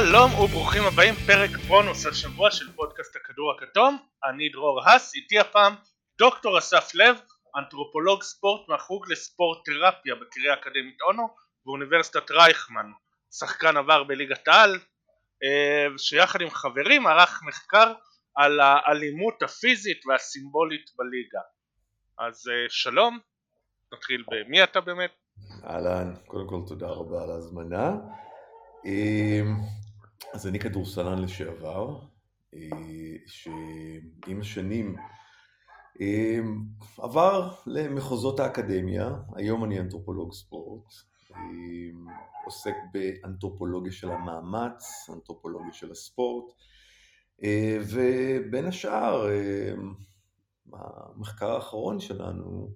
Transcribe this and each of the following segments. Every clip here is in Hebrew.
שלום וברוכים הבאים, פרק בונוס השבוע של פודקאסט הכדור הכתום, אני דרור האס, איתי הפעם דוקטור אסף לב, אנתרופולוג ספורט מהחוג לספורט תרפיה בקריה אקדמית אונו באוניברסיטת רייכמן, שחקן עבר בליגת העל, אה, שיחד עם חברים ערך מחקר על האלימות הפיזית והסימבולית בליגה. אז אה, שלום, נתחיל במי אתה באמת? אהלן, קודם כל תודה רבה על ההזמנה. אז אני כדורסלן לשעבר, אה, שעם השנים אמ, עבר למחוזות האקדמיה, היום אני אנתרופולוג ספורט, אמ, עוסק באנתרופולוגיה של המאמץ, אנתרופולוגיה של הספורט, אה, ובין השאר המחקר האחרון שלנו,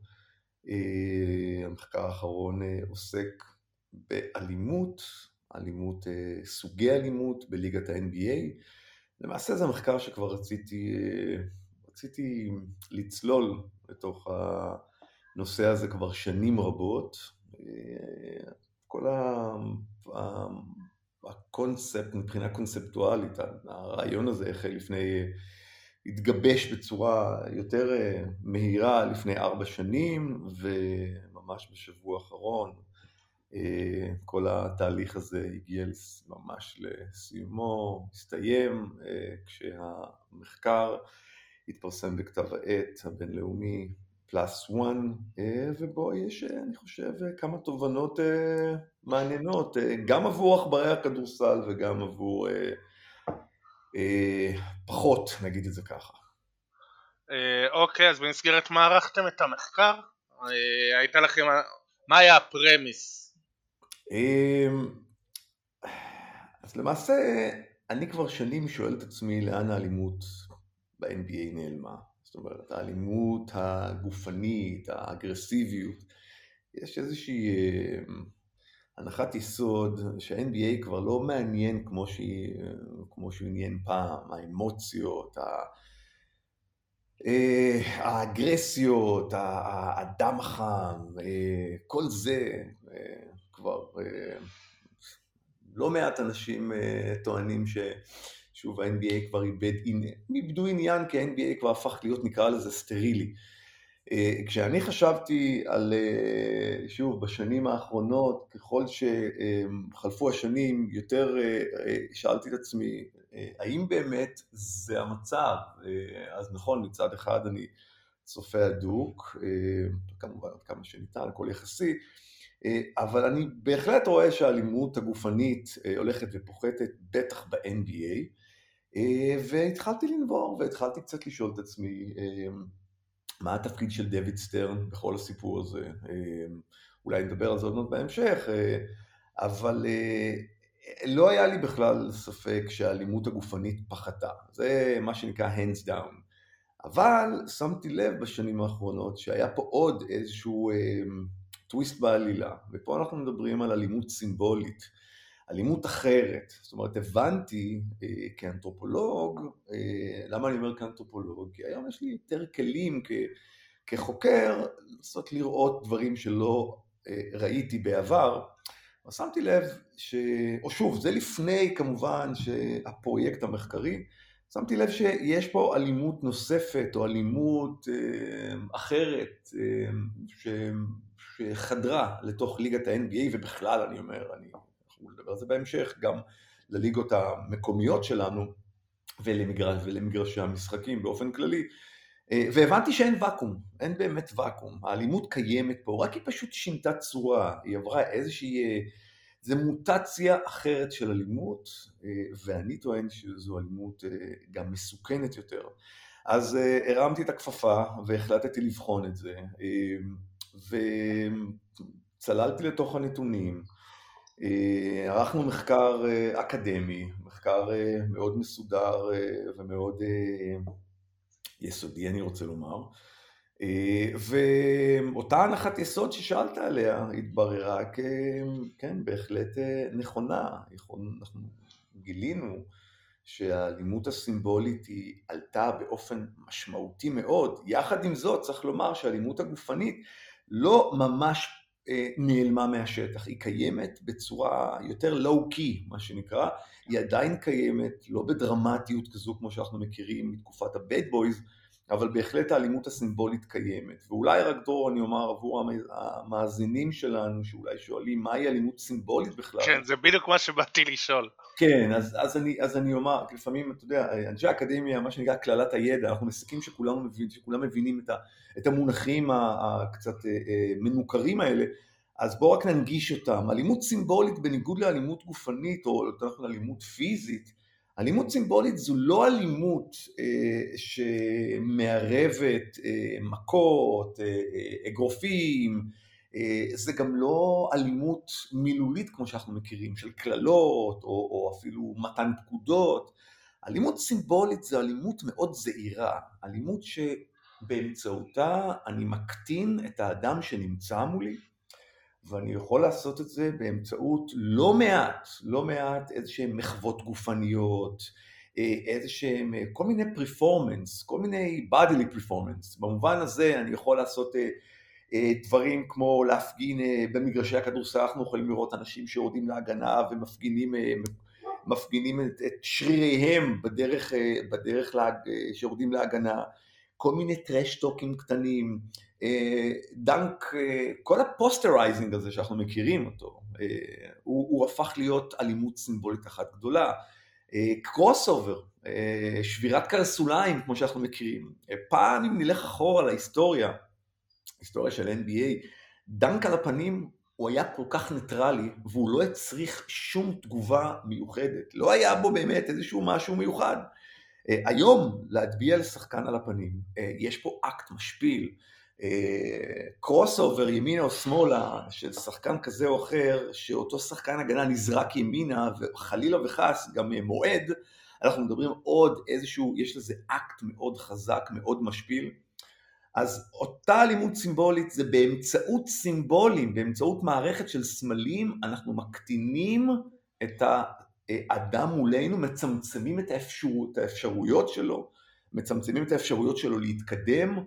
אה, המחקר האחרון עוסק באלימות אלימות, אה, סוגי אלימות בליגת ה-NBA. למעשה זה מחקר שכבר רציתי, אה, רציתי לצלול לתוך הנושא הזה כבר שנים רבות. אה, כל הקונספט, מבחינה קונספטואלית, הרעיון הזה החל לפני, התגבש בצורה יותר מהירה לפני ארבע שנים, וממש בשבוע האחרון כל התהליך הזה הגיע ממש לסיומו, הסתיים, אה, כשהמחקר התפרסם בכתב העת הבינלאומי פלאס וואן, אה, ובו יש, אני חושב, כמה תובנות מעניינות, גם עבור עכברי הכדורסל וגם עבור פחות, נגיד את זה ככה. אוקיי, אז במסגרת מה ערכתם את המחקר? הייתה לכם, מה היה הפרמיס אז למעשה, אני כבר שנים שואל את עצמי לאן האלימות ב-NBA נעלמה. זאת אומרת, האלימות הגופנית, האגרסיביות. יש איזושהי אמ, הנחת יסוד שה-NBA כבר לא מעניין כמו, שהיא, כמו שהוא עניין פעם, האמוציות, אה, האגרסיות, הדם החם, אה, כל זה אה, כבר אה, לא מעט אנשים אה, טוענים ש... שוב, ה-NBA כבר איבד, איבדו עניין כי ה-NBA כבר הפך להיות, נקרא לזה, סטרילי. אה, כשאני חשבתי על, שוב, בשנים האחרונות, ככל שחלפו השנים, יותר שאלתי את עצמי, האם באמת זה המצב? אז נכון, מצד אחד אני צופה הדוק, כמובן עד כמה שניתן, הכל יחסי, אבל אני בהחלט רואה שהאלימות הגופנית אה, הולכת ופוחתת, בטח ב-NBA, אה, והתחלתי לנבור והתחלתי קצת לשאול את עצמי מה התפקיד של דויד סטרן בכל הסיפור הזה. אולי נדבר על זה עוד מעט בהמשך, אבל לא היה לי בכלל ספק שהאלימות הגופנית פחתה. זה מה שנקרא hands down. אבל שמתי לב בשנים האחרונות שהיה פה עוד איזשהו טוויסט בעלילה, ופה אנחנו מדברים על אלימות סימבולית, אלימות אחרת, זאת אומרת הבנתי אה, כאנתרופולוג, אה, למה אני אומר כאנתרופולוג? כי היום יש לי יותר כלים כ, כחוקר לנסות לראות דברים שלא אה, ראיתי בעבר, אז שמתי לב, ש... או שוב, זה לפני כמובן שהפרויקט המחקרי, שמתי לב שיש פה אלימות נוספת או אלימות אה, אחרת אה, ש... שחדרה לתוך ליגת ה-NBA ובכלל אני אומר, אני, אנחנו נדבר על זה בהמשך, גם לליגות המקומיות שלנו ולמגרש, ולמגרשי המשחקים באופן כללי, אה, והבנתי שאין ואקום, אין באמת ואקום, האלימות קיימת פה, רק היא פשוט שינתה צורה, היא עברה איזושהי, אה, זה מוטציה אחרת של אלימות, אה, ואני טוען שזו אלימות גם מסוכנת יותר. אז הרמתי את הכפפה והחלטתי לבחון את זה. וצללתי לתוך הנתונים, אה, ערכנו מחקר אה, אקדמי, מחקר אה, מאוד מסודר ומאוד יסודי אני רוצה לומר, ואותה הנחת יסוד ששאלת עליה התבררה כן, בהחלט נכונה, אנחנו גילינו שהאלימות הסימבולית היא עלתה באופן משמעותי מאוד, יחד עם זאת צריך לומר שהאלימות הגופנית לא ממש נעלמה מהשטח, היא קיימת בצורה יותר לואו-קי, מה שנקרא, היא עדיין קיימת, לא בדרמטיות כזו כמו שאנחנו מכירים מתקופת הבד בויז, אבל בהחלט האלימות הסימבולית קיימת. ואולי רק דרור אני אומר עבור המאזינים שלנו שאולי שואלים מהי אלימות סימבולית בכלל. כן, זה בדיוק מה שבאתי לשאול. כן, אז, אז, אני, אז אני אומר, לפעמים, אתה יודע, אנשי האקדמיה, מה שנקרא קללת הידע, אנחנו מסכים שכולם, מבין, שכולם מבינים את, ה, את המונחים הקצת אה, אה, מנוכרים האלה, אז בואו רק ננגיש אותם. אלימות סימבולית בניגוד לאלימות גופנית, או יותר נכון אלימות פיזית, אלימות סימבולית זו לא אלימות אה, שמערבת אה, מכות, אה, אה, אגרופים, אה, זה גם לא אלימות מילולית כמו שאנחנו מכירים, של קללות או, או אפילו מתן פקודות. אלימות סימבולית זו אלימות מאוד זהירה, אלימות שבאמצעותה אני מקטין את האדם שנמצא מולי, ואני יכול לעשות את זה באמצעות לא מעט, לא מעט איזה שהן מחוות גופניות, אה, איזה שהן, אה, כל מיני פרפורמנס, כל מיני bodily performance. במובן הזה אני יכול לעשות אה, דברים כמו להפגין במגרשי הכדורסל, אנחנו יכולים לראות אנשים שיורדים להגנה ומפגינים מפגינים את, את שריריהם בדרך, בדרך לה, שיורדים להגנה, כל מיני trash talk ים קטנים, אה, dunk, אה, כל ה posterizing הזה שאנחנו מכירים אותו, אה, הוא, הוא הפך להיות אלימות סימבולית אחת גדולה. crossover, שבירת קרסוליים כמו שאנחנו מכירים. פעם אם נלך אחורה להיסטוריה, היסטוריה של NBA, dunk על הפנים הוא היה כל כך ניטרלי והוא לא הצריך שום תגובה מיוחדת. לא היה בו באמת איזשהו משהו מיוחד. היום להטביע לשחקן על הפנים, יש פה אקט משפיל. crossover ימינה או שמאלה של שחקן כזה או אחר, שאותו שחקן הגנה נזרק ימינה וחלילה וחס גם מועד, אנחנו מדברים עוד איזשהו, יש לזה אקט מאוד חזק, מאוד משפיל. אז אותה אלימות סימבולית זה באמצעות סימבולים, באמצעות מערכת של סמלים, אנחנו מקטינים את האדם מולנו, מצמצמים את, האפשר, את האפשרויות שלו, מצמצמים את האפשרויות שלו להתקדם,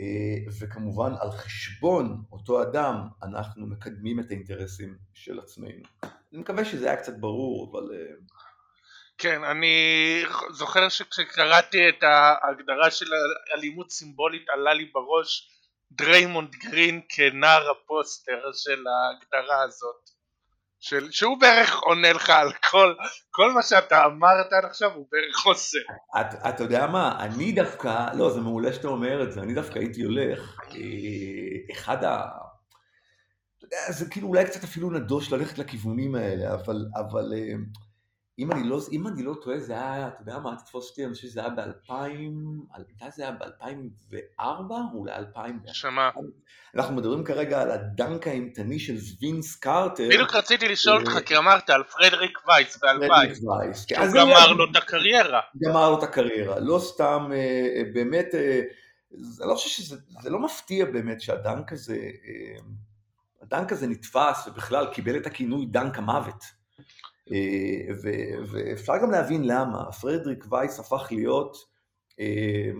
אה, וכמובן על חשבון אותו אדם אנחנו מקדמים את האינטרסים של עצמנו. אני מקווה שזה היה קצת ברור, אבל... אה, כן, אני זוכר שכשקראתי את ההגדרה של אלימות סימבולית עלה לי בראש דריימונד גרין כנער הפוסטר של ההגדרה הזאת. של, שהוא בערך עונה לך על כל, כל מה שאתה אמרת עד עכשיו הוא בערך עושה. אתה את יודע מה, אני דווקא, לא זה מעולה שאתה אומר את זה, אני דווקא הייתי הולך, אה, אחד ה... אתה יודע, זה כאילו אולי קצת אפילו נדוש ללכת לכיוונים האלה, אבל, אבל אה, אם אני לא, אם אני לא טועה, זה היה, אתה יודע מה, תתפוס אותי, אני חושב שזה היה ב-2000, מתי זה היה ב-2004? אולי 2000? שמה? אנחנו מדברים כרגע על הדנק האימתני של וינס קרטר. בדיוק רציתי לשאול אותך, כי אמרת על פרדריק וייס ב-2000. פרדריק וייס. שהוא גמר לו את הקריירה. גמר לו את הקריירה. לא סתם, אה, אה, באמת, אה, אני לא חושב שזה, זה לא מפתיע באמת שהדנק הזה, הדנק הזה נתפס ובכלל קיבל את הכינוי דנק המוות. אה, ואפשר גם להבין למה, פרדריק וייס הפך להיות אה,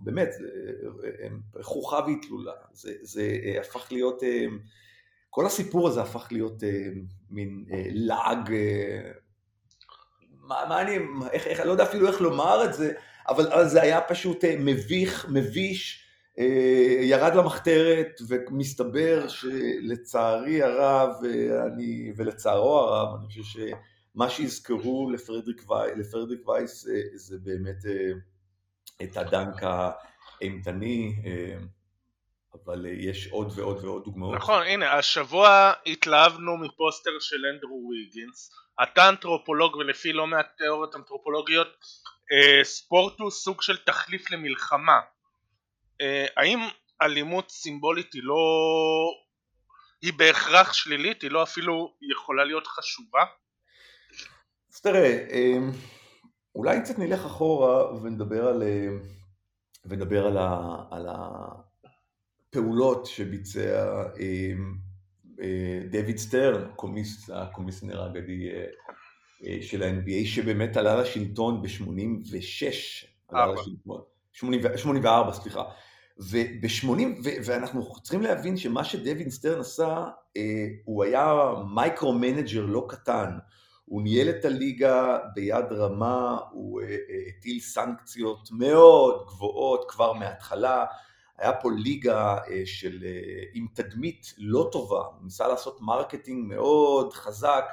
באמת אה, חוכה והתלולה, זה, זה הפך להיות, כל הסיפור הזה הפך להיות מין לעג, מה, מה אני, איך, איך, אני לא יודע אפילו איך לומר את זה, אבל, אבל זה היה פשוט מביך, מביש, ירד למחתרת ומסתבר שלצערי הרב אני, ולצערו הרב, אני חושב ש... מה שיזכרו לפרדריק, ווי, לפרדריק וייס זה, באמת אה, את הדנק האימתני, אה, אבל יש עוד ועוד ועוד דוגמאות. נכון, הנה, השבוע התלהבנו מפוסטר של אנדרו ויגינס, אתה אנתרופולוג ולפי לא מעט תיאוריות אנתרופולוגיות, אה, ספורט הוא סוג של תחליף למלחמה. האם אלימות סימבולית היא לא... היא בהכרח שלילית, היא לא אפילו יכולה להיות חשובה? תראה, אמ, אולי קצת נלך אחורה ונדבר על, אמ, ונדבר על, ה, על הפעולות שביצע אמ, אה, דויד סטרן, הקומיס, הקומיסנר האגדי אה, אה, של ה-NBA, שבאמת עלה לשלטון ב-86, עלה לשלטון, 84, סליחה, וב-80, ואנחנו צריכים להבין שמה שדייוויד סטרן עשה, אה, הוא היה micromanager לא קטן. הוא ניהל את הליגה ביד רמה, הוא אה, אה, הטיל סנקציות מאוד גבוהות כבר מההתחלה. היה פה ליגה של, עם תדמית לא טובה, הוא ניסה לעשות marketing מאוד חזק.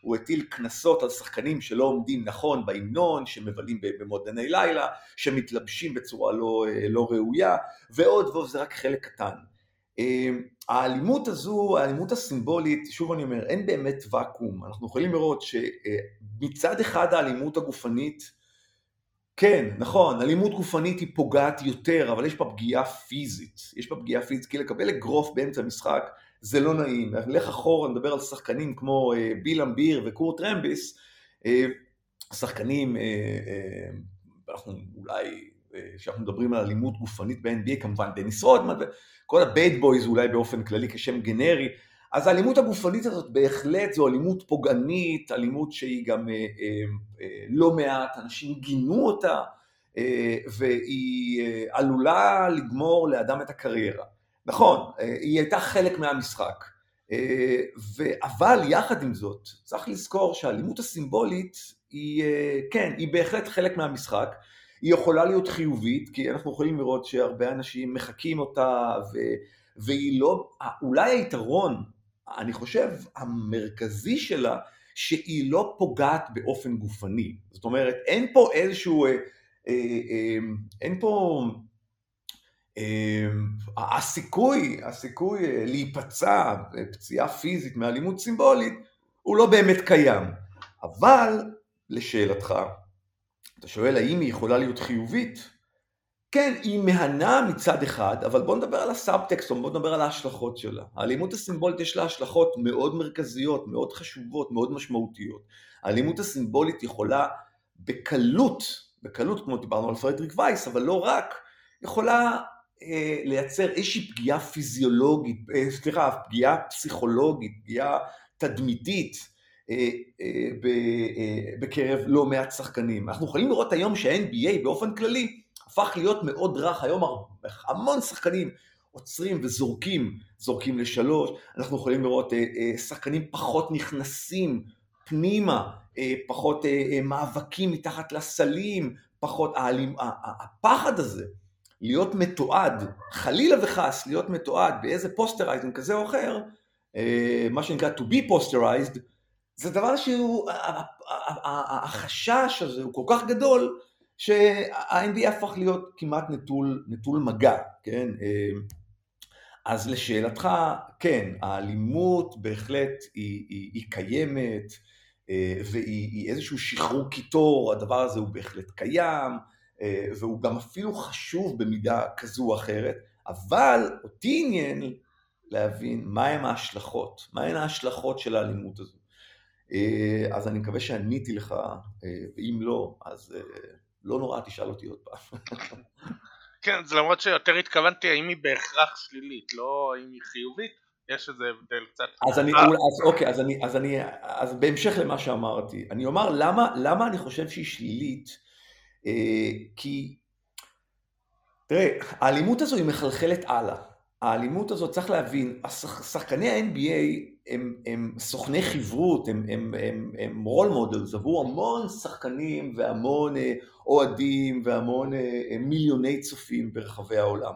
הוא הטיל קנסות על שחקנים שלא עומדים נכון בהמנון, שמבלים במועדני לילה, שמתלבשים בצורה לא, לא ראויה, ועוד ועוד, זה רק חלק קטן. האלימות הזו, האלימות הסימבולית, שוב אני אומר, אין באמת ואקום. אנחנו יכולים לראות שמצד אחד האלימות הגופנית, כן, נכון, אלימות גופנית היא פוגעת יותר, אבל יש פה פגיעה פיזית. יש פה פגיעה פיזית, כי לקבל אגרוף באמצע המשחק זה לא נעים. נלך אחורה, נדבר על שחקנים כמו אה, ביל לאימביר וקורט רמביס, אה, שחקנים, אה, אנחנו אולי, כשאנחנו מדברים על אלימות גופנית ב-NBA, כמובן דניס רודמן, כל ה Bad Boys אולי באופן כללי כשם גנרי, אז האלימות הגופנית הזאת בהחלט זו אלימות פוגענית, אלימות שהיא גם לא מעט, אנשים גינו אותה, והיא עלולה לגמור לאדם את הקריירה. נכון, אה, היא הייתה חלק מהמשחק, אה, אבל יחד עם זאת, צריך לזכור שהאלימות הסימבולית היא, אה, כן, היא בהחלט חלק מהמשחק, היא יכולה להיות חיובית, כי אנחנו יכולים לראות שהרבה אנשים מחקים אותה, ו, והיא לא, אולי היתרון, אני חושב, המרכזי שלה, שהיא לא פוגעת באופן גופני. זאת אומרת, אין פה איזשהו, אין פה אמ, הסיכוי, הסיכוי אה, להיפצע פציעה פיזית מאלימות סימבולית הוא לא באמת קיים. אבל לשאלתך, אתה שואל האם היא יכולה להיות חיובית? כן, היא מהנה מצד אחד, אבל בוא נדבר על הסאבטקסט, בוא נדבר על ההשלכות שלה. האלימות הסימבולית יש לה השלכות מאוד מרכזיות, מאוד חשובות, מאוד משמעותיות. האלימות הסימבולית יכולה בקלות, בקלות כמו דיברנו על פרדריק וייס, אבל לא רק, יכולה אה, לייצר איזושהי פגיעה פיזיולוגית, אה, סליחה, פגיעה פסיכולוגית, פגיעה תדמיתית בקרב לא מעט שחקנים. אנחנו יכולים לראות היום שה-NBA באופן כללי הפך להיות מאוד רך, היום המון שחקנים עוצרים וזורקים, זורקים לשלוש, אנחנו יכולים לראות שחקנים פחות נכנסים פנימה, פחות מאבקים מתחת לסלים, פחות, הפחד הזה להיות מתועד, חלילה וחס להיות מתועד באיזה posterizing כזה או אחר, אה, מה שנקרא to be posterized, זה דבר שהוא, החשש הזה הוא כל כך גדול, שה-NBA הפך להיות כמעט נטול, נטול מגע, כן? אה, אז לשאלתך, כן, האלימות בהחלט היא, היא, היא קיימת, אה, והיא איזשהו שחרור קיטור, הדבר הזה הוא בהחלט קיים, אה, והוא גם אפילו חשוב במידה כזו או אחרת, אבל אותי עניין להבין מהם ההשלכות, מהן ההשלכות של האלימות הזו. אה, אז אני מקווה שעניתי לך, אה, ואם לא, אז לא נורא תשאל אותי עוד פעם. כן, זה למרות שיותר התכוונתי האם היא בהכרח שלילית, לא האם היא חיובית, יש איזה הבדל קצת. אז אני, אז אוקיי, אז אני, אז אני, אז בהמשך למה שאמרתי, אני אומר למה, למה אני חושב שהיא שלילית, אה, כי, תראה, האלימות הזו היא מחלחלת הלאה. האלימות הזאת, צריך להבין, שחקני ה-NBA הם, הם סוכני חברות, הם, הם, הם, הם role models עבור המון שחקנים והמון אה, אוהדים והמון אה, מיליוני צופים ברחבי העולם.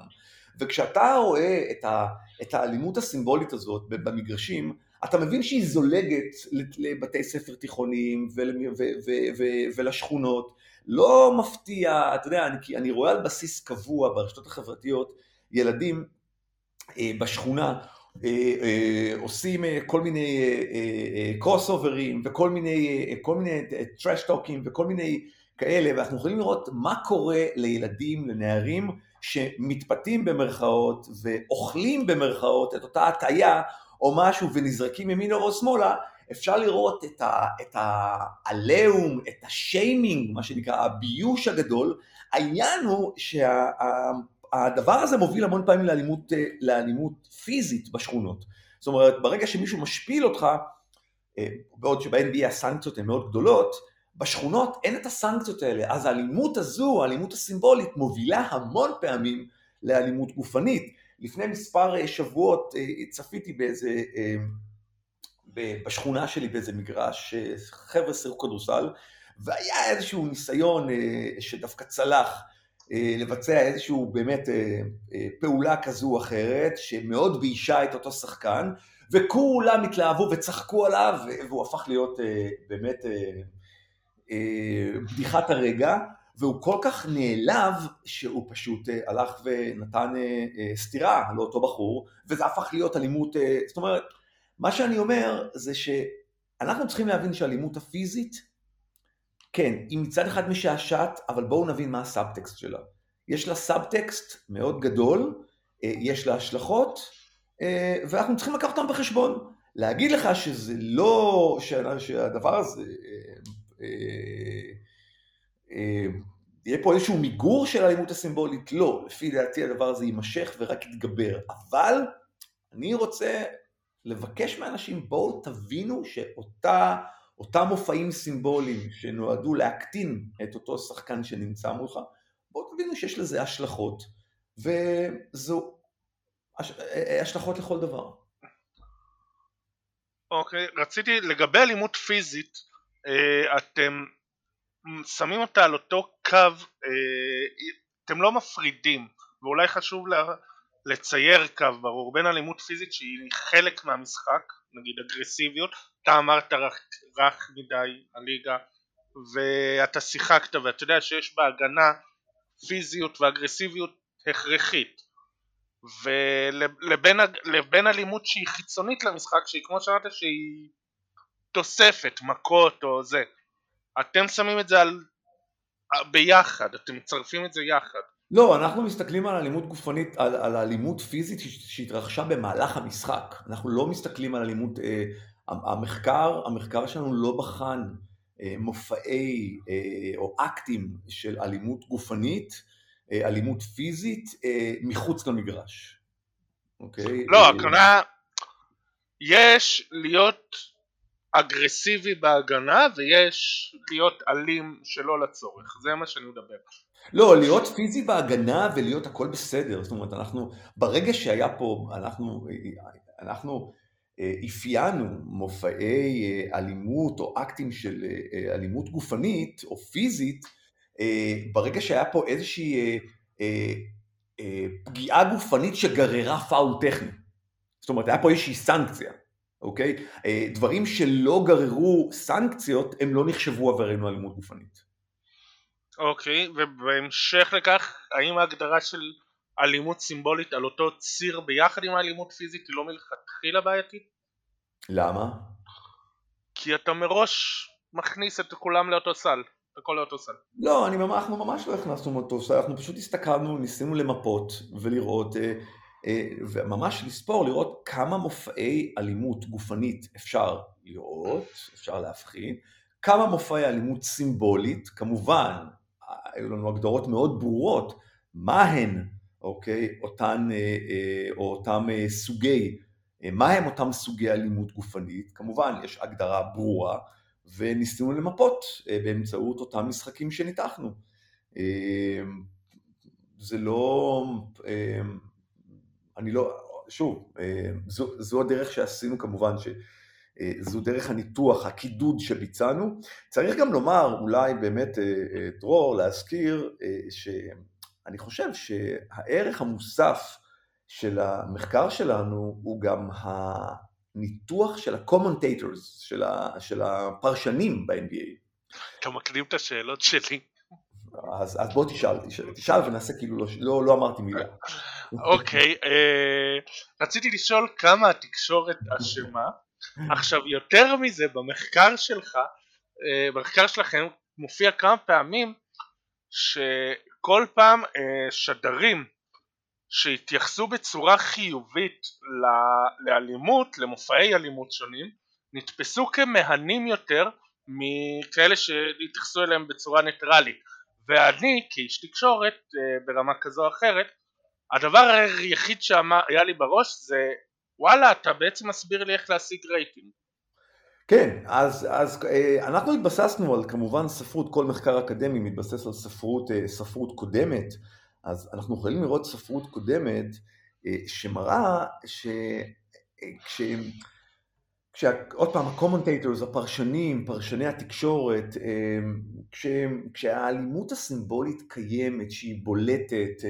וכשאתה רואה את, ה, את האלימות הסימבולית הזאת במגרשים, אתה מבין שהיא זולגת לבתי ספר תיכוניים ולשכונות, לא מפתיע, אתה יודע, אני, אני רואה על בסיס קבוע ברשתות החברתיות ילדים אה, בשכונה אה, אה, עושים אה, כל מיני cross אה, over ים אה, וכל מיני, אה, כל מיני trash talk ים וכל מיני כאלה, ואנחנו יכולים לראות מה קורה לילדים, לנערים, שמתפתים במרכאות ואוכלים במרכאות את אותה הטעיה או משהו ונזרקים ימינה או שמאלה, אפשר לראות את, העליהום, את השיימינג, מה שנקרא הביוש הגדול. העניין הוא שהדבר שה, הזה מוביל המון פעמים לאלימות, לאלימות פיזית בשכונות. זאת אומרת, ברגע שמישהו משפיל אותך, אה, בעוד שב-NBA הסנקציות הן מאוד גדולות, בשכונות אין את הסנקציות האלה, אז האלימות הזו, האלימות הסימבולית, מובילה המון פעמים לאלימות גופנית. לפני מספר שבועות צפיתי באיזה, בשכונה שלי באיזה מגרש, חבר'ה סירו כדורסל, והיה איזשהו ניסיון שדווקא צלח לבצע איזשהו באמת פעולה כזו או אחרת, שמאוד ביישה את אותו שחקן, וכולם התלהבו וצחקו עליו, והוא הפך להיות אה, באמת אה, אה, בדיחת הרגע, והוא כל כך נעלב שהוא פשוט הלך ונתן סטירה לאותו בחור, וזה הפך להיות אלימות, זאת אומרת, מה שאני אומר זה שאנחנו צריכים להבין שהאלימות הפיזית, כן, היא מצד אחד משעשעת, אבל בואו נבין מה הסאבטקסט שלה. יש לה סאבטקסט מאוד גדול, יש לה השלכות, אה, ואנחנו צריכים לקחת אותם בחשבון. להגיד לך שזה לא, שהדבר הזה, אה, אה, יהיה פה איזשהו מיגור של האלימות הסימבולית, לא, לפי דעתי הדבר הזה יימשך ורק יתגבר, אבל אני רוצה לבקש מאנשים, בואו תבינו שאותם מופעים סימבוליים שנועדו להקטין את אותו שחקן שנמצא מולך, בואו תבינו שיש לזה השלכות, וזו השלכות לכל דבר. אוקיי, okay, רציתי, לגבי אלימות פיזית, אה, אתם שמים אותה על אותו קו, אה, אתם לא מפרידים, ואולי חשוב לצייר קו ברור בין אלימות פיזית שהיא חלק מהמשחק, נגיד אגרסיביות, אתה אמרת רך, רך מדי הליגה ואתה שיחקת ואתה יודע שיש בהגנה פיזיות ואגרסיביות הכרחית. ולבין אלימות שהיא חיצונית למשחק שהיא כמו שאמרת שהיא תוספת, מכות או זה אתם שמים את זה על ביחד, אתם מצרפים את זה יחד. לא, אנחנו מסתכלים על אלימות גופנית, על, על אלימות פיזית שהתרחשה במהלך המשחק. אנחנו לא מסתכלים על אלימות, אה, המחקר, המחקר שלנו לא בחן אה, מופעי אה, או אקטים של אלימות גופנית אה, אלימות פיזית מחוץ למגרש, אוקיי? לא, הכוונה, יש להיות אגרסיבי בהגנה ויש להיות אלים שלא לצורך, זה מה שאני מדבר. לא, להיות פיזי בהגנה ולהיות הכל בסדר, זאת אומרת, אנחנו, ברגע שהיה פה, אנחנו, אנחנו אפיינו מופעי אלימות או אקטים של אלימות גופנית או פיזית, אה, ברגע שהיה פה איזושהי אה, אה, פגיעה גופנית שגררה פאול טכני. זאת אומרת, היה פה איזושהי סנקציה, אוקיי? דברים שלא גררו סנקציות, הם לא נחשבו עברנו אלימות גופנית. אוקיי, ובהמשך לכך, האם ההגדרה של אלימות סימבולית על אותו ציר ביחד עם האלימות פיזית היא לא מלכתחילה בעייתית? למה? כי אתה מראש מכניס את כולם לאותו סל. הכל לאותו סל. לא, אני, אנחנו ממש לא הכנסנו מאותו סל, אנחנו פשוט הסתכלנו, ניסינו למפות ולראות, אה, אה, וממש לספור, לראות כמה מופעי אלימות גופנית אפשר לראות, אפשר להבחין, כמה מופעי אלימות סימבולית, כמובן, היו לנו הגדרות מאוד ברורות, מה הן, אוקיי, אותן, אה, או אותם סוגי, מה הם אותם סוגי אלימות גופנית, כמובן יש הגדרה ברורה, וניסינו למפות אה, באמצעות אותם משחקים שניתחנו. אה, זה לא, אה, אני לא, שוב, זו, זו הדרך שעשינו כמובן, שזו דרך הניתוח, הקידוד שביצענו. צריך גם לומר, אולי באמת, דרור, להזכיר, שאני חושב שהערך המוסף של המחקר שלנו הוא גם ניתוח של ה-commentators, של, ה, של הפרשנים ב-NBA. אתה מקדים את השאלות שלי. אז, אז בוא תשאל, תשאל, תשאל ונעשה כאילו לא, לא, לא אמרתי מילה. אוקיי, אה, רציתי לשאול כמה התקשורת אשמה. עכשיו יותר מזה, במחקר שלך, אה, במחקר שלכם מופיע כמה פעמים שכל פעם אה, שדרים שהתייחסו בצורה חיובית לאלימות, למופעי אלימות שונים, נתפסו כמהנים יותר מכאלה שהתייחסו אליהם בצורה ניטרלית. ואני כאיש תקשורת אה, ברמה כזו או אחרת הדבר היחיד שהיה לי בראש זה וואלה אתה בעצם מסביר לי איך להשיג רייטינג כן, אז, אז אה, אנחנו התבססנו על כמובן ספרות, כל מחקר אקדמי מתבסס על ספרות, אה, ספרות קודמת. אז אנחנו יכולים לראות ספרות קודמת שמראה שכש... עוד פעם, ה commentators, הפרשנים, פרשני התקשורת, כש, כשהאלימות הסימבולית קיימת, שהיא בולטת,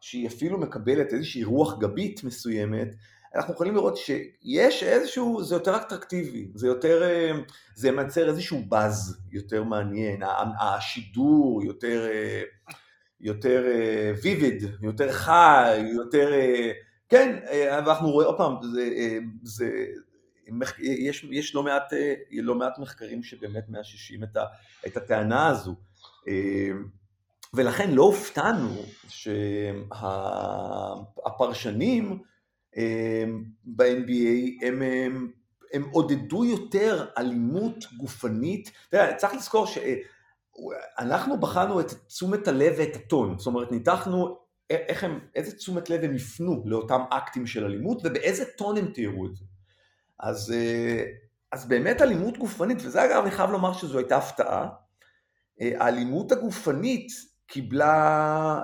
שהיא אפילו מקבלת איזושהי רוח גבית מסוימת, אנחנו יכולים לראות שיש איזשהו, זה יותר אטרקטיבי, זה יותר, זה מייצר איזשהו באז יותר מעניין, השידור יותר, יותר vivid, יותר חי, יותר, כן, ואנחנו רואים, עוד פעם, זה, זה, יש, יש לא, מעט, לא מעט מחקרים שבאמת מאששים את, את הטענה הזו. ולכן לא הופתענו שהפרשנים ב-NBA הם, הם, הם עודדו יותר אלימות גופנית. תראה, צריך לזכור שאנחנו בחנו את תשומת הלב ואת הטון, זאת אומרת ניתחנו איך הם, איזה תשומת לב הם יפנו לאותם אקטים של אלימות ובאיזה טון הם תיארו את זה. אז, אז באמת אלימות גופנית, וזה אגב אני חייב לומר שזו הייתה הפתעה, האלימות הגופנית קיבלה,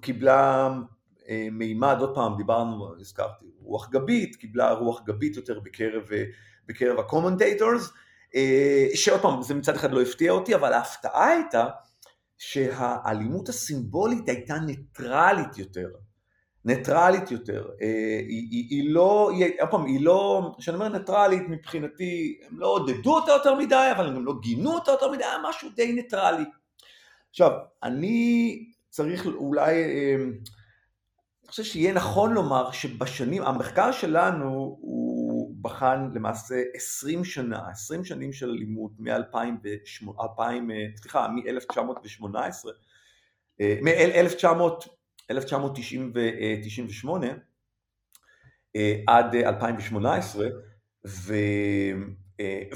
קיבלה מימד, עוד פעם דיברנו, הזכרתי, רוח גבית, קיבלה רוח גבית יותר בקרב, בקרב ה commentators, שעוד פעם, זה מצד אחד לא הפתיע אותי, אבל ההפתעה הייתה שהאלימות הסימבולית הייתה ניטרלית יותר. ניטרלית יותר, היא, היא, היא לא, עוד פעם, היא לא, כשאני אומר ניטרלית מבחינתי, הם לא עודדו אותה יותר מדי, אבל הם גם לא גינו אותה יותר מדי, היה משהו די ניטרלי. עכשיו, אני צריך אולי, אני חושב שיהיה נכון לומר שבשנים, המחקר שלנו הוא בחן למעשה 20 שנה, 20 שנים של אלימות מ-2000, סליחה, מ-1918, מ-1998 עד 2018, ו...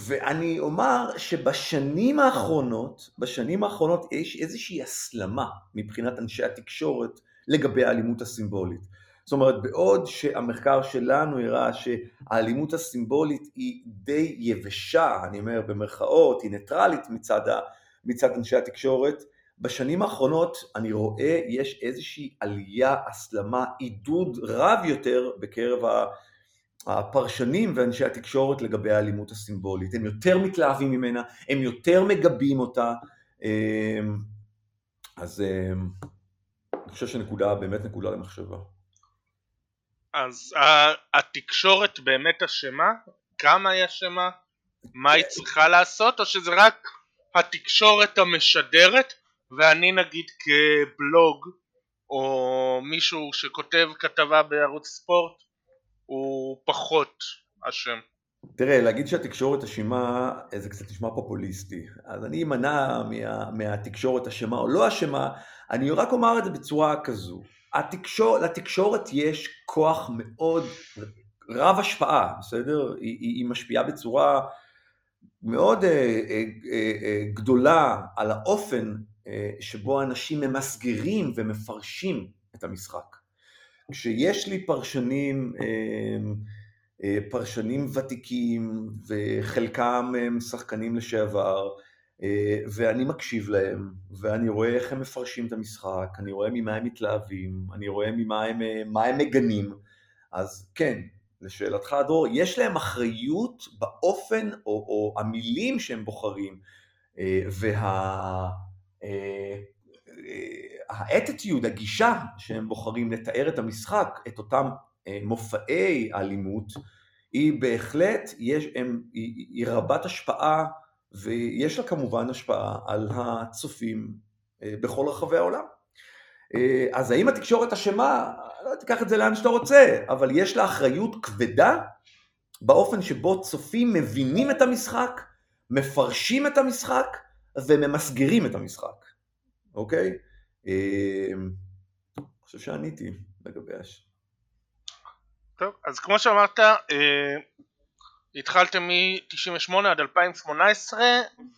ואני אומר שבשנים האחרונות, בשנים האחרונות יש איזושהי הסלמה מבחינת אנשי התקשורת לגבי האלימות הסימבולית. זאת אומרת, בעוד שהמחקר שלנו הראה שהאלימות הסימבולית היא די יבשה, אני אומר במרכאות, היא ניטרלית מצד, ה, מצד אנשי התקשורת, בשנים האחרונות אני רואה יש איזושהי עלייה, הסלמה, עידוד רב יותר בקרב הפרשנים ואנשי התקשורת לגבי האלימות הסימבולית. הם יותר מתלהבים ממנה, הם יותר מגבים אותה, אמ, אז אמ, אני חושב שנקודה, באמת נקודה למחשבה. אז התקשורת באמת אשמה? כמה היא אשמה? מה היא צריכה לעשות? או שזה רק התקשורת המשדרת ואני נגיד כבלוג או מישהו שכותב כתבה בערוץ ספורט הוא פחות אשם. תראה, להגיד שהתקשורת אשמה זה קצת נשמע פופוליסטי. אז אני אמנע מה, מהתקשורת אשמה או לא אשמה, אני רק אומר את זה בצורה כזו. התקשור, לתקשורת יש כוח מאוד רב השפעה, בסדר? היא, היא, היא משפיעה בצורה מאוד אה, אה, אה, גדולה על האופן אה, שבו אנשים ממסגרים ומפרשים את המשחק. כשיש לי פרשנים, אה, אה, פרשנים ותיקים וחלקם הם שחקנים לשעבר, ואני מקשיב להם, ואני רואה איך הם מפרשים את המשחק, אני רואה ממה הם מתלהבים, אני רואה ממה הם, הם מגנים, אז כן, לשאלתך דרור, יש להם אחריות באופן או, או המילים שהם בוחרים, וה... האטיטיוד, הגישה שהם בוחרים לתאר את המשחק, את אותם אה, מופעי אלימות, היא בהחלט, יש, הם, היא, היא רבת השפעה ויש לה כמובן השפעה על הצופים אה, בכל רחבי העולם. אה, אז האם התקשורת אשמה? לא תיקח את זה לאן שאתה רוצה, אבל יש לה אחריות כבדה באופן שבו צופים מבינים את המשחק, מפרשים את המשחק וממסגרים את המשחק, אוקיי? אני חושב שעניתי לגבי הש... טוב, אז כמו שאמרת, אה, התחלתם מ-98 עד 2018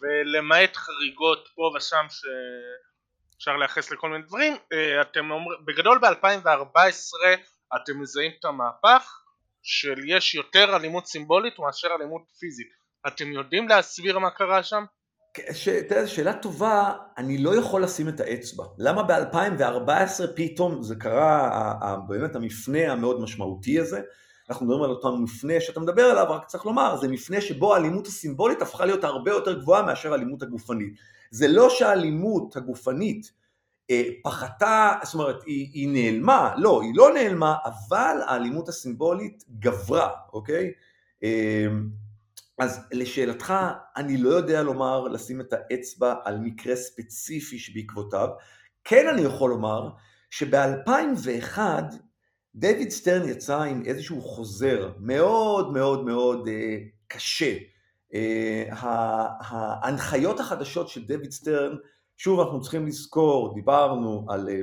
ולמעט חריגות פה ושם שאפשר לייחס לכל מיני דברים, אה, אתם אומרים, בגדול ב-2014 אתם מזהים את המהפך של יש יותר אלימות סימבולית מאשר אלימות פיזית. אתם יודעים להסביר מה קרה שם? שאלה טובה, אני לא יכול לשים את האצבע. למה ב-2014 פתאום זה קרה, באמת המפנה המאוד משמעותי הזה? אנחנו מדברים על אותו מפנה שאתה מדבר עליו, רק צריך לומר, זה מפנה שבו האלימות הסימבולית הפכה להיות הרבה יותר גבוהה מאשר האלימות הגופנית. זה לא שהאלימות הגופנית אה, פחתה, זאת אומרת, היא, היא נעלמה, לא, היא לא נעלמה, אבל האלימות הסימבולית גברה, אוקיי? אה, אז לשאלתך, אני לא יודע לומר, לשים את האצבע על מקרה ספציפי שבעקבותיו. כן אני יכול לומר שב-2001 דויד סטרן יצא עם איזשהו חוזר מאוד מאוד מאוד אה, קשה. אה, ההנחיות החדשות של דויד סטרן, שוב אנחנו צריכים לזכור, דיברנו על, אה,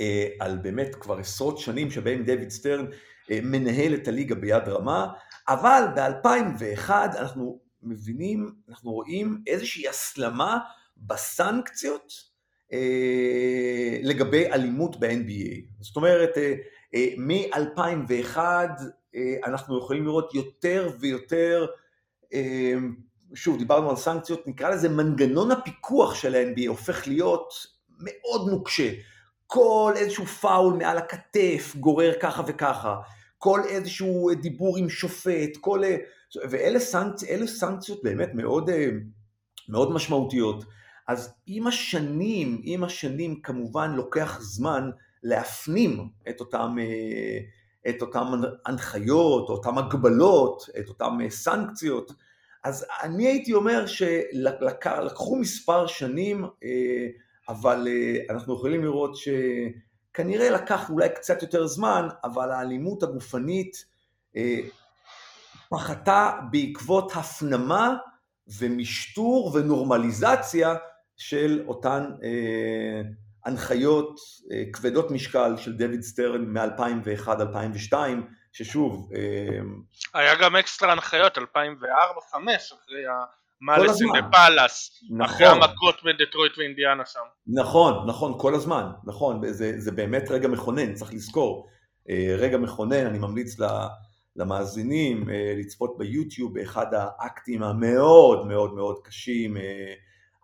אה, על באמת כבר עשרות שנים שבהם דויד סטרן מנהל את הליגה ביד רמה, אבל ב-2001 אנחנו מבינים, אנחנו רואים איזושהי הסלמה בסנקציות אה, לגבי אלימות ב-NBA. זאת אומרת, אה, אה, מ-2001 אה, אנחנו יכולים לראות יותר ויותר, אה, שוב, דיברנו על סנקציות, נקרא לזה מנגנון הפיקוח של ה-NBA הופך להיות מאוד נוקשה. כל איזשהו פאול מעל הכתף גורר ככה וככה. כל איזשהו דיבור עם שופט, כל... ואלה סנקצ... סנקציות באמת מאוד, אה, מאוד משמעותיות. אז עם השנים, עם השנים כמובן לוקח זמן להפנים את אותם, אה, את אותם הנחיות, אותם הגבלות, את אותם אה, סנקציות. אז אני הייתי אומר שלקחו מספר שנים, אבל אנחנו יכולים לראות ש... כנראה לקח אולי קצת יותר זמן, אבל האלימות הגופנית אה, פחתה בעקבות הפנמה ומשטור ונורמליזציה של אותן אה, הנחיות אה, כבדות משקל של דויד סטרן מ-2001-2002, ששוב... אה, היה גם אקסטרה הנחיות 2004-2005 אחרי ה... Malice in the Palace, נכון. אחרי המכות בדטרויט ואינדיאנה שם. נכון, נכון, כל הזמן, נכון, זה, זה באמת רגע מכונן, צריך לזכור. אה, רגע מכונן, אני ממליץ למאזינים אה, לצפות ביוטיוב באחד האקטים המאוד מאוד מאוד קשים, אה,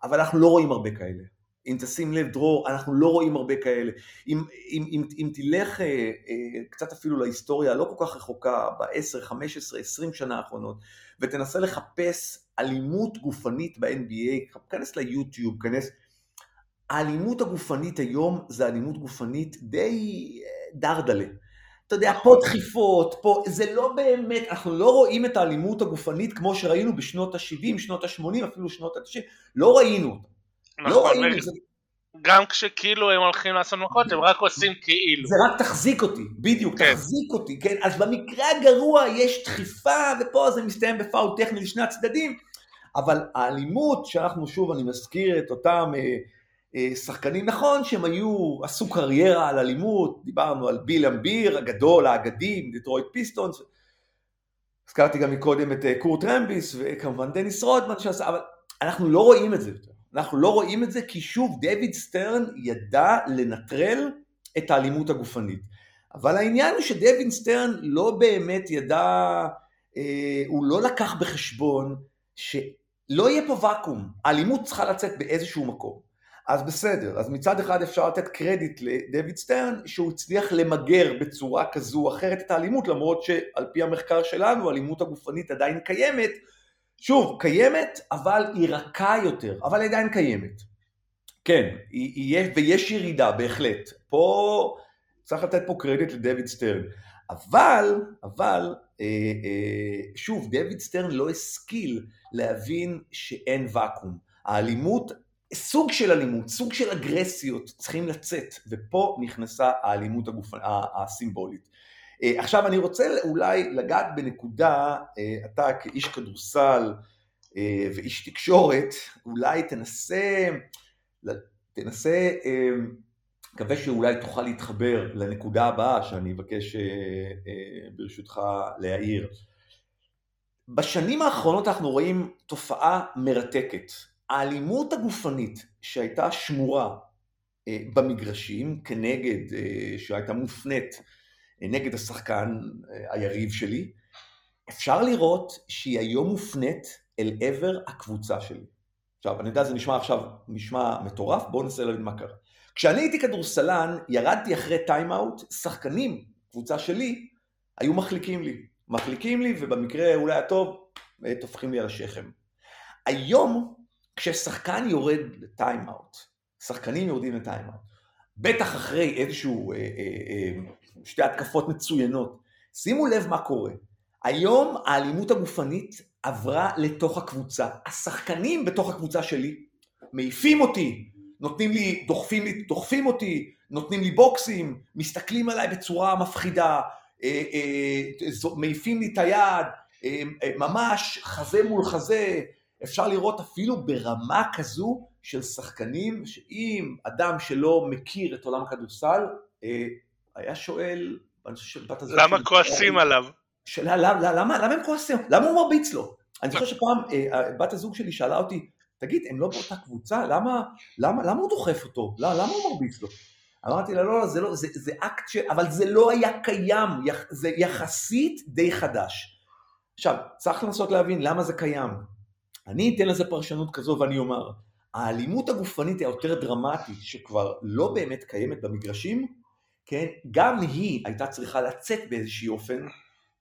אבל אנחנו לא רואים הרבה כאלה. אם תשים לב, דרור, אנחנו לא רואים הרבה כאלה. אם, אם, אם, אם תלך אה, אה, קצת אפילו להיסטוריה הלא כל כך רחוקה, ב-10, 15, 20 שנה האחרונות, ותנסה לחפש אלימות גופנית ב-NBA, כנס ליוטיוב, כנס... האלימות הגופנית היום זה אלימות גופנית די אה, דרדלה. אתה יודע, פה דחיפות, פה, זה לא באמת, אנחנו לא רואים את האלימות הגופנית כמו שראינו בשנות ה-70, שנות ה-80, אפילו שנות ה-90, לא ראינו אותה. נכון, לא ראינו, זה... גם כשכאילו הם הולכים לעשות מכות, הם רק עושים כאילו. זה רק תחזיק אותי, בדיוק, כן. תחזיק אותי, כן? אז במקרה הגרוע יש דחיפה, ופה זה מסתיים בפאול טכני לשני הצדדים, אבל האלימות, שאנחנו שוב, אני מזכיר את אותם אה, אה, שחקנים, נכון שהם היו, עשו קריירה על אלימות, דיברנו על ביל אמביר הגדול, האגדי, דטרויט פיסטונס, הזכרתי גם מקודם את אה, קורט רמביס, וכמובן דניס רודמן שעשה, אבל אנחנו לא רואים את זה יותר. אנחנו לא רואים את זה כי שוב, דויד סטרן ידע לנטרל את האלימות הגופנית. אבל העניין הוא שדויד סטרן לא באמת ידע, אה, הוא לא לקח בחשבון שלא יהיה פה ואקום, האלימות צריכה לצאת באיזשהו מקום. אז בסדר, אז מצד אחד אפשר לתת קרדיט לדויד סטרן שהוא הצליח למגר בצורה כזו או אחרת את האלימות, למרות שעל פי המחקר שלנו האלימות הגופנית עדיין קיימת, שוב, קיימת, אבל היא רכה יותר, אבל עדיין קיימת. כן, היא, היא, ויש ירידה בהחלט. פה צריך לתת פה קרדיט לדויד סטרן. אבל, אבל, אה, אה, שוב, דויד סטרן לא השכיל להבין שאין ואקום. האלימות, סוג של אלימות, סוג של אגרסיות צריכים לצאת, ופה נכנסה האלימות הגופ... הסימבולית. אה, עכשיו אני רוצה אולי לגעת בנקודה, אה, אתה כאיש כדורסל אה, ואיש תקשורת, אולי תנסה, תנסה, מקווה שאולי תוכל להתחבר לנקודה הבאה שאני אבקש ברשותך להעיר. בשנים האחרונות אנחנו רואים תופעה מרתקת. האלימות הגופנית שהייתה שמורה במגרשים כנגד, שהייתה מופנית נגד השחקן אה, היריב שלי, אפשר לראות שהיא היום מופנית אל עבר הקבוצה שלי. עכשיו, אני יודע, זה נשמע עכשיו, נשמע מטורף, בואו ננסה להבין מה קרה. כשאני הייתי כדורסלן, ירדתי אחרי טיימאוט, שחקנים, קבוצה שלי, היו מחליקים לי. מחליקים לי, ובמקרה אולי הטוב, טופחים לי על השכם. היום, כששחקן יורד לטיימאוט, שחקנים יורדים לטיימאוט, בטח אחרי איזשהו, אה, אה, אה, שתי התקפות מצוינות, שימו לב מה קורה. היום האלימות הגופנית עברה לתוך הקבוצה. השחקנים בתוך הקבוצה שלי מעיפים אותי, נותנים לי, דוחפים, לי, דוחפים אותי, נותנים לי בוקסים, מסתכלים עליי בצורה מפחידה, אה, אה, מעיפים לי את היד, אה, ממש חזה מול חזה, אפשר לראות אפילו ברמה כזו של שחקנים, שאם אדם שלא מכיר את עולם הכדורסל, היה שואל, אני חושב שבת הזאת... למה כועסים עליו? שאלה, למה, למה, למה הם כועסים? למה הוא מרביץ לו? אני זוכר שפעם בת הזוג שלי שאלה אותי, תגיד, הם לא באותה קבוצה? למה, למה, למה הוא דוחף אותו? למה, למה הוא מרביץ לו? אמרתי לה, לא, לא, זה לא, זה, זה אקט ש... אבל זה לא היה קיים, זה יחסית די חדש. עכשיו, צריך לנסות להבין למה זה קיים. אני אתן לזה פרשנות כזו ואני אומר, האלימות הגופנית היותר דרמטית, שכבר לא באמת קיימת במגרשים, כן, גם היא הייתה צריכה לצאת באיזשהי אופן,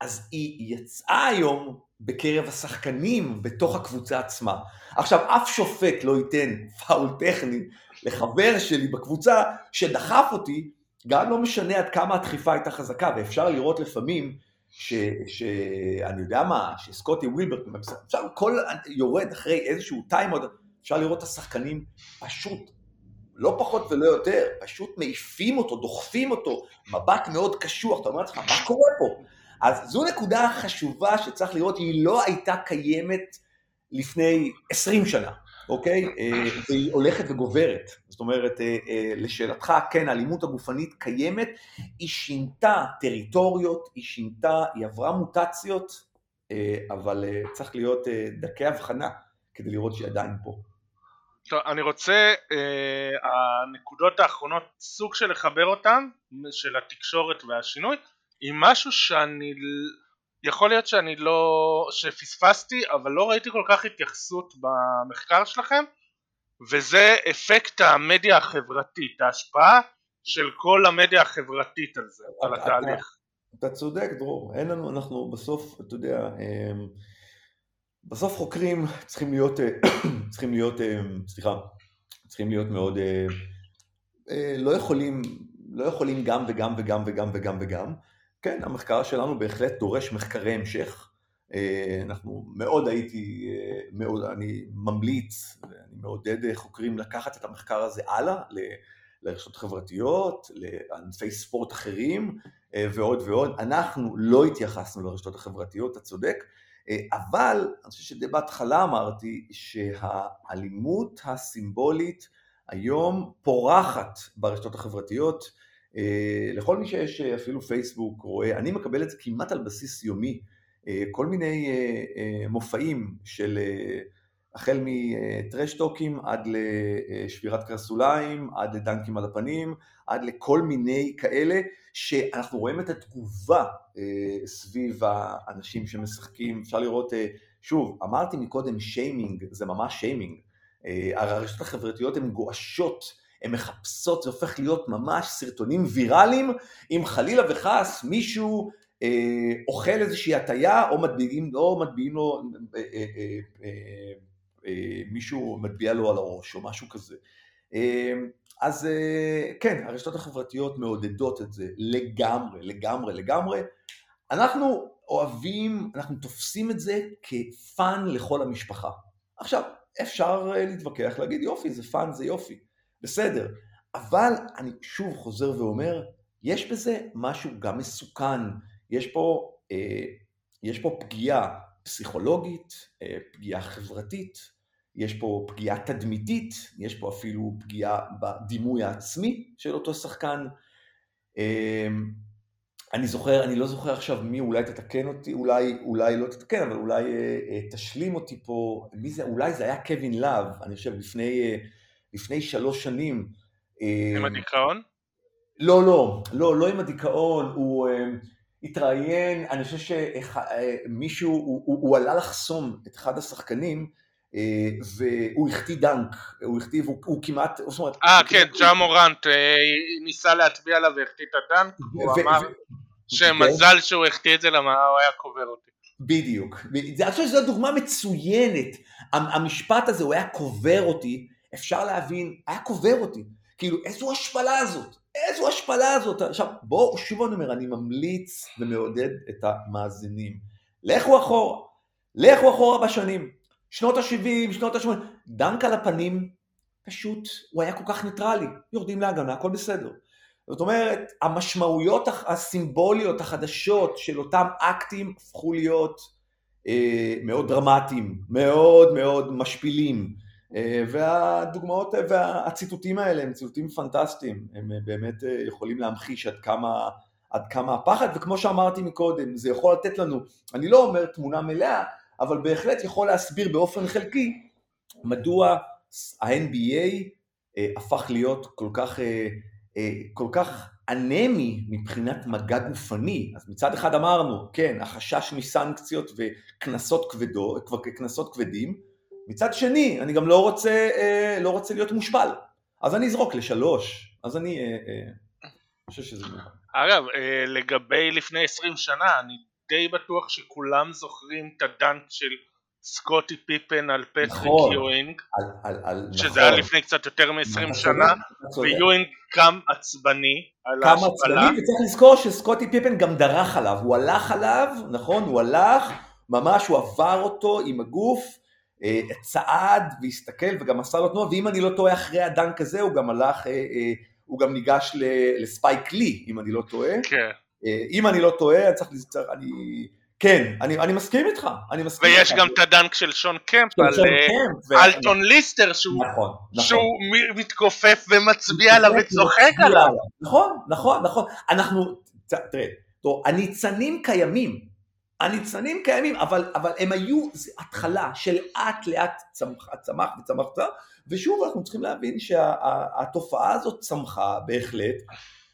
אז היא יצאה היום בקרב השחקנים בתוך הקבוצה עצמה. עכשיו, אף שופט לא ייתן פאול טכני לחבר שלי בקבוצה שדחף אותי, גם לא משנה עד כמה הדחיפה הייתה חזקה, ואפשר לראות לפעמים שאני יודע מה, שסקוטי ווילברט, אפשר כל יורד אחרי איזשהו טיימוד, אפשר לראות את השחקנים פשוט, לא פחות ולא יותר, פשוט מעיפים אותו, דוחפים אותו, מבט מאוד קשוח, אתה אומר לעצמך, מה קורה פה? אז זו נקודה חשובה שצריך לראות, היא לא הייתה קיימת לפני 20 שנה, אוקיי? אה, והיא הולכת וגוברת. זאת אומרת, אה, אה, לשאלתך, כן, האלימות הגופנית קיימת, היא שינתה טריטוריות, היא שינתה, היא עברה מוטציות, אבל צריך להיות דקי הבחנה כדי לראות שהיא עדיין פה. טוב, אני רוצה, הנקודות האחרונות, סוג של לחבר אותן, של התקשורת והשינוי, עם משהו שאני יכול להיות שאני לא, שפספסתי אבל לא ראיתי כל כך התייחסות במחקר שלכם וזה אפקט המדיה החברתית, ההשפעה של כל המדיה החברתית על זה, על התהליך. אתה צודק דרור, אין לנו, אנחנו בסוף, אתה יודע, אמ, בסוף חוקרים צריכים להיות, אה, צריכים להיות, אמ, סליחה, צריכים להיות מאוד, אה, אה, לא יכולים, לא יכולים גם וגם וגם וגם וגם וגם, כן, המחקר שלנו בהחלט דורש מחקרי המשך. אה, אנחנו מאוד הייתי, אה, מאוד, אני ממליץ ואני מעודד אה, חוקרים לקחת את המחקר הזה הלאה לרשתות חברתיות, לענפי ספורט אחרים ועוד ועוד. אנחנו לא התייחסנו לרשתות החברתיות, אתה צודק, אבל אני חושב שדי בהתחלה אמרתי שהאלימות הסימבולית היום פורחת ברשתות החברתיות. אה, לכל מי שיש אה, אפילו פייסבוק רואה, אני מקבל את זה כמעט על בסיס יומי, אה, כל מיני מופעים של החל מטרשטוקים עד לשבירת קרסוליים, עד לדנקים על הפנים, עד לכל מיני כאלה, שאנחנו רואים את התגובה סביב האנשים שמשחקים, אפשר לראות, שוב, אמרתי מקודם שיימינג, זה ממש שיימינג, הרשתות החברתיות הן גועשות הן מחפשות, זה הופך להיות ממש סרטונים ויראליים, אם חלילה וחס מישהו אה, אוכל איזושהי הטיה, או מטביעים, או מטביעים לו, אה, אה, אה, אה, אה, מישהו מטביע לו על הראש, או משהו כזה. אה, אז אה, כן, הרשתות החברתיות מעודדות את זה לגמרי, לגמרי, לגמרי. אנחנו אוהבים, אנחנו תופסים את זה כפאן לכל המשפחה. עכשיו, אפשר אה, להתווכח, להגיד יופי, זה fun, זה יופי. בסדר, אבל אני שוב חוזר ואומר, יש בזה משהו גם מסוכן, יש פה, אה, יש פה פגיעה פסיכולוגית, אה, פגיעה חברתית, יש פה פגיעה תדמיתית, יש פה אפילו פגיעה בדימוי העצמי של אותו שחקן. אה, אני זוכר, אני לא זוכר עכשיו מי, אולי תתקן אותי, אולי, אולי לא תתקן, אבל אולי אה, אה, תשלים אותי פה, מי זה, אולי זה היה קווין לאב, אני חושב, לפני... אה, לפני שלוש שנים. עם הדיכאון? לא, לא, לא, לא עם הדיכאון, הוא uh, התראיין, אני חושב שמישהו, הוא, הוא, הוא עלה לחסום את אחד השחקנים, uh, והוא החטיא דנק, הוא החטיא, הוא כמעט, זאת אומרת... אה, כן, ג'ה מורנט ניסה להטביע עליו והחטיא את הדנק, הוא אמר שמזל שהוא החטיא את זה, למה הוא היה קובר אותי. בדיוק. אני חושב שזו דוגמה מצוינת. המשפט הזה, הוא היה קובר אותי, אפשר להבין, היה קובר אותי. כאילו, איזו השפלה זאת. איזו השפלה זאת. עכשיו, בואו, שוב אני אומר, אני ממליץ ומעודד את המאזינים. לכו אחורה. לכו אחורה בשנים. שנות ה-70, שנות ה-80. דנק על הפנים, פשוט, הוא היה כל כך ניטרלי. יורדים להגנה, הכל בסדר. זאת אומרת, המשמעויות הסימבוליות החדשות של אותם אקטים הפכו להיות אה, מאוד דרמטיים, מאוד מאוד משפילים. אה, והדוגמאות והציטוטים האלה הם ציטוטים פנטסטיים, הם באמת אה, יכולים להמחיש עד כמה, עד כמה הפחד, וכמו שאמרתי מקודם, זה יכול לתת לנו, אני לא אומר תמונה מלאה, אבל בהחלט יכול להסביר באופן חלקי מדוע ה-NBA אה, הפך להיות כל כך אה, כל כך אנמי מבחינת מגע גופני, אז מצד אחד אמרנו, כן, החשש מסנקציות וקנסות כבדות, כבר כקנסות כבדים, מצד שני, אני גם לא רוצה, אה, לא רוצה להיות מושפל, אז אני אזרוק לשלוש, אז אני אה, חושב שזה... אגב, לגבי לפני עשרים שנה, אני די בטוח שכולם זוכרים את הדנק של סקוטי פיפן על פטריק נכון, יואינג, על, על, על, שזה נכון. היה לפני קצת יותר מ-20 שנה, ויואינג קם עצבני על ההשפלה. קם עצבני, וצריך לזכור שסקוטי פיפן גם דרך עליו, הוא הלך עליו, נכון? הוא הלך, ממש הוא עבר אותו עם הגוף, אה, צעד והסתכל וגם עשה לו תנועה, ואם אני לא טועה אחרי הדנק הזה הוא גם הלך, אה, אה, הוא גם ניגש לספייק לי, אם אני לא טועה. כן. אם אני לא טועה, אני צריך, אני... כן, אני, אני מסכים איתך, אני מסכים ויש איתך. גם את הדנק של שון קמפ על שון אה, קמפ, אלטון ו... ליסטר שהוא, נכון, נכון. שהוא מתכופף ומצביע עליו וצוחק עליו. נכון, נכון, נכון. אנחנו, תראה, הניצנים קיימים, הניצנים קיימים, אבל, אבל הם היו התחלה של לאט לאט צמח, צמח וצמח, ושוב אנחנו צריכים להבין שהתופעה הזאת צמחה בהחלט,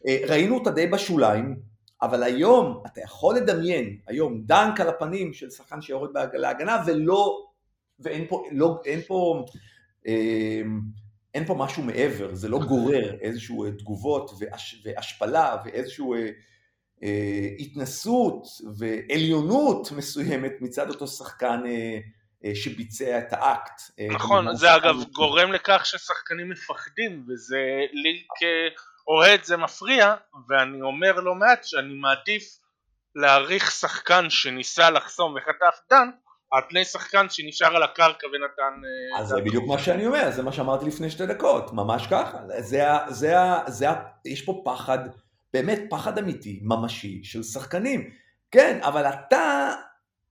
אה, ראינו אותה די בשוליים, אבל היום אתה יכול לדמיין, היום דנק על הפנים של שחקן שיורד להגנה ולא, ואין פה, לא, אין פה, אה, אין פה משהו מעבר, זה לא גורר איזשהו אה, תגובות והש, והשפלה ואיזשהו אה, התנסות ועליונות מסוימת מצד אותו שחקן אה, אה, שביצע את האקט. אה, נכון, זה אגב גורם לכך ששחקנים מפחדים וזה לי כ... אוהד זה מפריע, ואני אומר לא מעט שאני מעדיף להעריך שחקן שניסה לחסום וחטף דן, על פני שחקן שנשאר על הקרקע ונתן... אה, אז זה בדיוק מה שאני אומר, זה מה שאמרתי לפני שתי דקות, ממש ככה. זה, זה, זה, יש פה פחד, באמת פחד אמיתי, ממשי, של שחקנים. כן, אבל אתה,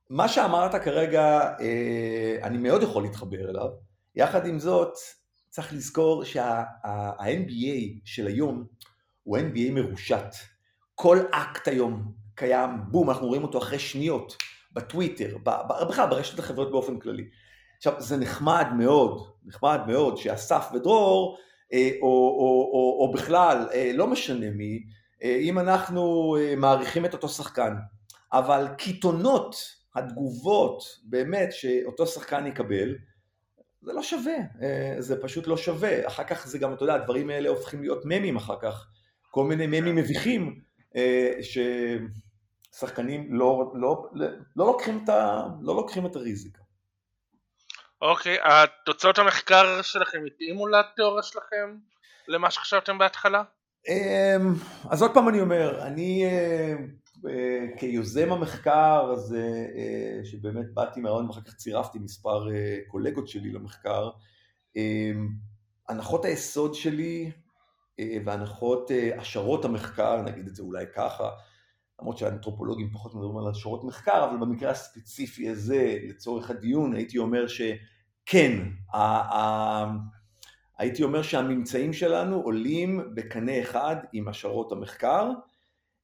מה שאמרת כרגע, אה, אני מאוד יכול להתחבר אליו. יחד עם זאת, צריך לזכור שה-NBA של היום הוא NBA מרושת. כל אקט היום קיים, בום, אנחנו רואים אותו אחרי שניות, בטוויטר, בכלל ברשת החברות באופן כללי. עכשיו, זה נחמד מאוד, נחמד מאוד שאסף ודרור, אה, או, או, או, או בכלל, אה, לא משנה מי, אם אנחנו מעריכים את אותו שחקן, אבל קיתונות התגובות באמת שאותו שחקן יקבל, זה לא שווה, אה, זה פשוט לא שווה. אחר כך זה גם, אתה יודע, הדברים האלה הופכים להיות ממים אחר כך. כל מיני ממים מביכים, אה, ששחקנים לא, לא, לא, לוקחים את ה, לא לוקחים את הריזיקה. אוקיי, התוצאות המחקר שלכם התאימו לתיאוריה שלכם? למה שחשבתם בהתחלה? אמ, אז עוד פעם אני אומר, אני אה, כיוזם המחקר הזה, אה, שבאמת באתי מהרעיון ואחר כך צירפתי מספר אה, קולגות שלי למחקר, אה, הנחות היסוד שלי והנחות השערות המחקר, נגיד את זה אולי ככה, למרות שהאנתרופולוגים פחות מדברים על השערות מחקר, אבל במקרה הספציפי הזה, לצורך הדיון, הייתי אומר שכן, הייתי אומר שהממצאים שלנו עולים בקנה אחד עם השערות המחקר,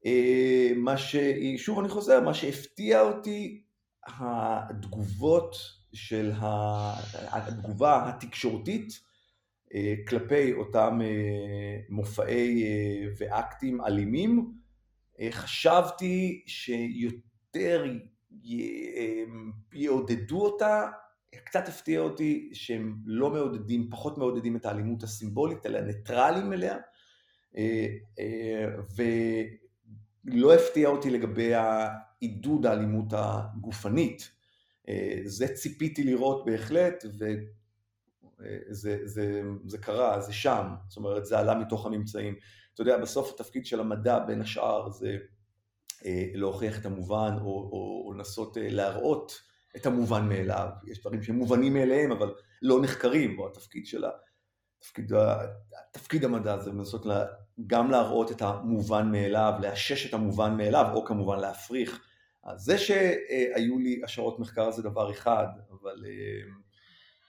אה, מה ש... שוב אני חוזר, מה שהפתיע אותי, התגובות של התגובה התקשורתית אה, כלפי אותם אה, מופעי ואקטים אלימים, חשבתי שיותר יעודדו אותה קצת הפתיע אותי שהם לא מעודדים, פחות מעודדים את האלימות הסימבולית, אלא ניטרלים אליה, ולא הפתיע אותי לגבי עידוד האלימות הגופנית. זה ציפיתי לראות בהחלט, וזה זה, זה קרה, זה שם, זאת אומרת זה עלה מתוך הממצאים. אתה יודע, בסוף התפקיד של המדע בין השאר זה אה, להוכיח את המובן או, או, או לנסות אה, להראות את המובן מאליו. יש דברים שהם מובנים מאליהם אבל לא נחקרים, או התפקיד של תפקיד, תפקיד המדע זה לנסות לה, גם להראות את המובן מאליו, לאשש את המובן מאליו, או כמובן להפריך. אז זה שהיו לי השערות מחקר זה דבר אחד, אבל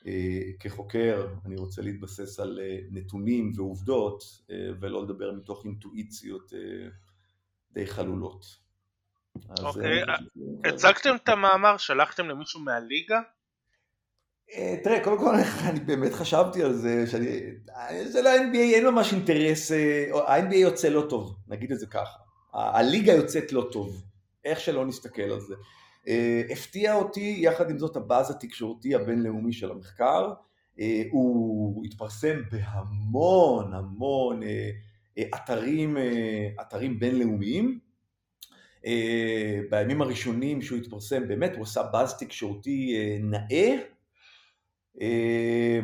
אה, כחוקר אני רוצה להתבסס על נתונים ועובדות ולא לדבר מתוך אינטואיציות די חלולות. אוקיי, אה, הצגתם את המאמר, שלחתם למישהו מהליגה? אה, תראה, קודם כל אני באמת חשבתי על זה, שאני, זה לא NBA, אין ממש אינטרס, אה, ה-NBA יוצא לא טוב, נגיד את זה ככה. הליגה יוצאת לא טוב, איך שלא נסתכל על זה. הפתיע אותי, יחד עם זאת, הבאז התקשורתי הבינלאומי של המחקר, הוא התפרסם בהמון המון אתרים, אתרים בינלאומיים, אה, בימים הראשונים שהוא התפרסם, באמת הוא עשה באז תקשורתי אה, נאה. אה,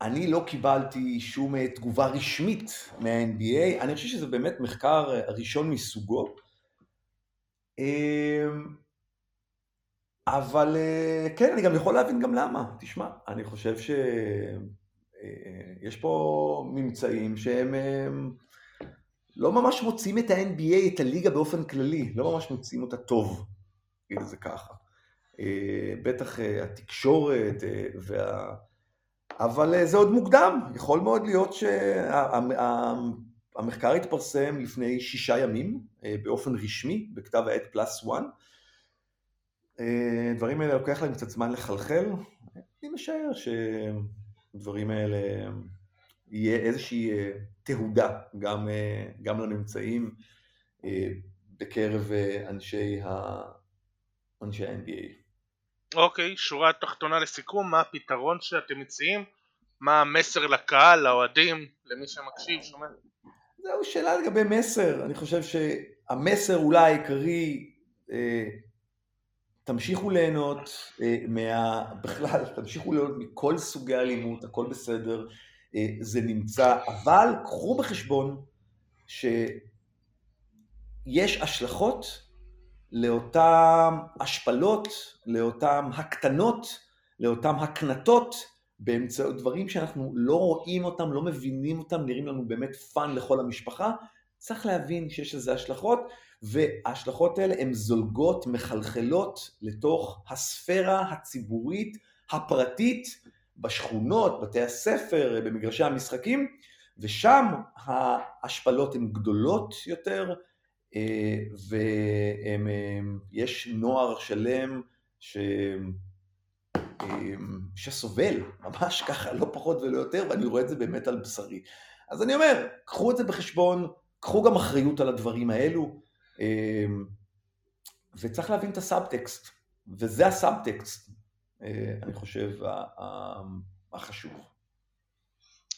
אני לא קיבלתי שום תגובה רשמית מה-NBA, אני חושב שזה באמת מחקר ראשון מסוגו. אבל כן, אני גם יכול להבין גם למה. תשמע, אני חושב שיש פה ממצאים שהם לא ממש מוצאים את ה-NBA, את הליגה באופן כללי, לא ממש מוצאים אותה טוב, נגיד את זה ככה. אה, בטח אה, התקשורת אה, וה... אבל זה עוד מוקדם, יכול מאוד להיות שהמחקר התפרסם לפני שישה ימים באופן רשמי בכתב העת פלאס וואן. דברים האלה לוקח להם קצת זמן לחלחל, אני משער שדברים האלה יהיה איזושהי אה, תהודה גם, אה, גם לממצאים אה, בקרב אנשי, ה... אנשי ה-NBA. אוקיי, שורה תחתונה לסיכום, מה הפתרון שאתם מציעים? מה המסר לקהל, לאוהדים, למי שמקשיב, שומע? זהו, שאלה לגבי מסר. אני חושב שהמסר אולי העיקרי, תמשיכו ליהנות מה... בכלל, תמשיכו ליהנות מכל סוגי האלימות, הכל בסדר. אה, זה נמצא, אבל קחו בחשבון שיש השלכות לאותן השפלות, לאותן הקטנות, לאותן הקנטות, באמצעות דברים שאנחנו לא רואים אותם, לא מבינים אותם, נראים לנו באמת fun לכל המשפחה, צריך להבין שיש לזה השלכות, וההשלכות האלה הן זולגות, מחלחלות לתוך הספירה הציבורית, הפרטית, בשכונות, בתי הספר, במגרשי המשחקים, ושם ההשפלות הן גדולות יותר, אה, ויש נוער שלם ש... אה, שסובל, ממש ככה, לא פחות ולא יותר, ואני רואה את זה באמת על בשרי. אז אני אומר, קחו את זה בחשבון, קחו גם אחריות על הדברים האלו, אה, וצריך להבין את הסאבטקסט, וזה הסאבטקסט. אה, אני חושב, החשוב.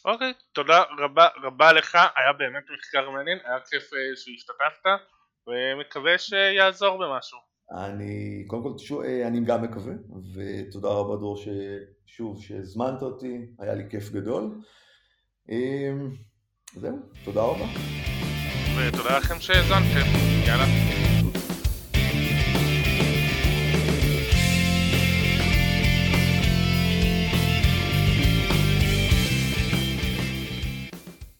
אוקיי, okay, תודה רבה רבה לך, היה באמת מחקר מעניין, היה כיף אה, שהשתתפת, ומקווה שיעזור במשהו. אני, קודם כל, שוב, אה, אני גם מקווה, ותודה רבה דרור ששוב, שהזמנת אותי, היה לי כיף גדול. זהו, תודה רבה. ותודה לכם שהאזנתם, יאללה.